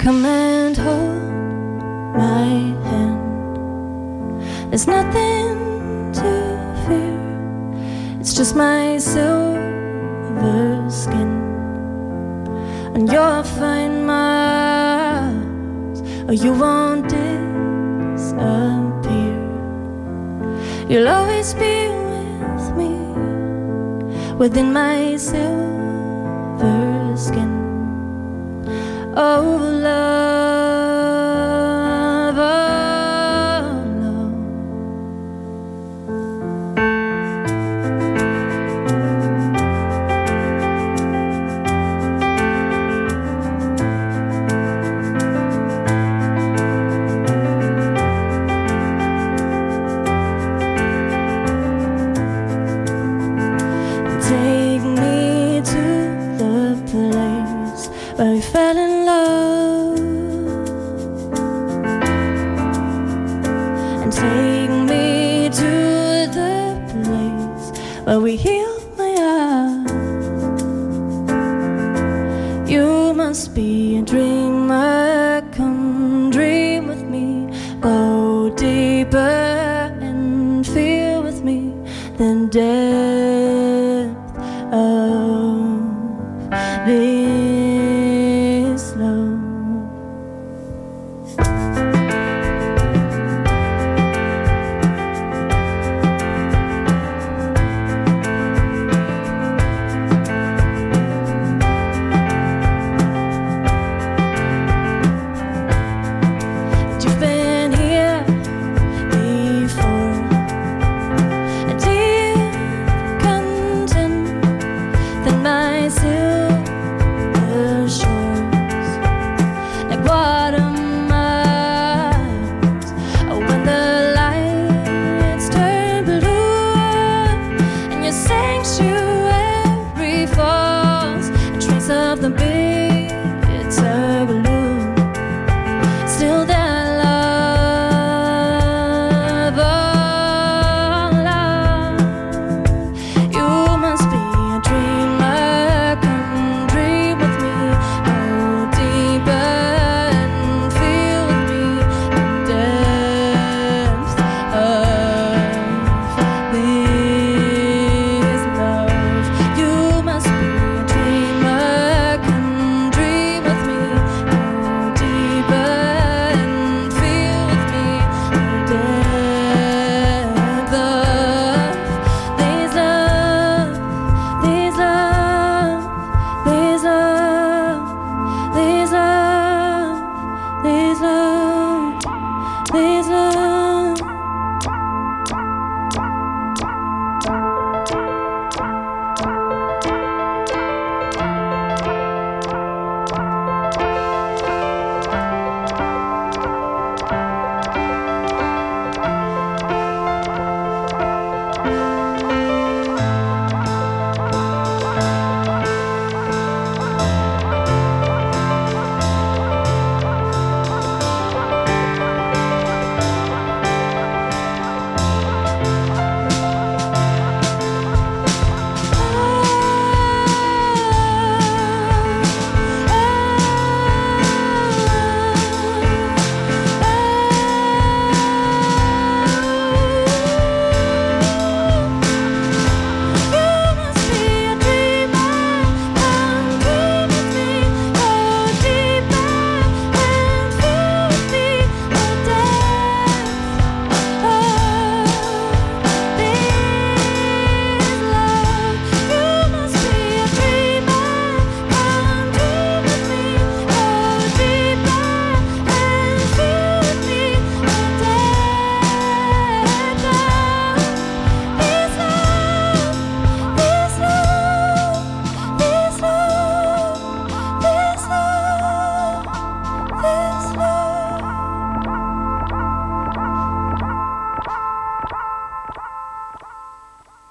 Come and hold my hand. There's nothing to fear. It's just my silver skin. And you'll find Mars, or oh, you won't disappear. You'll always be with me within my silver skin. Oh, love, the place where we healed my heart. You must be a dreamer. Come dream with me. Go deeper and feel with me the depth of this Please.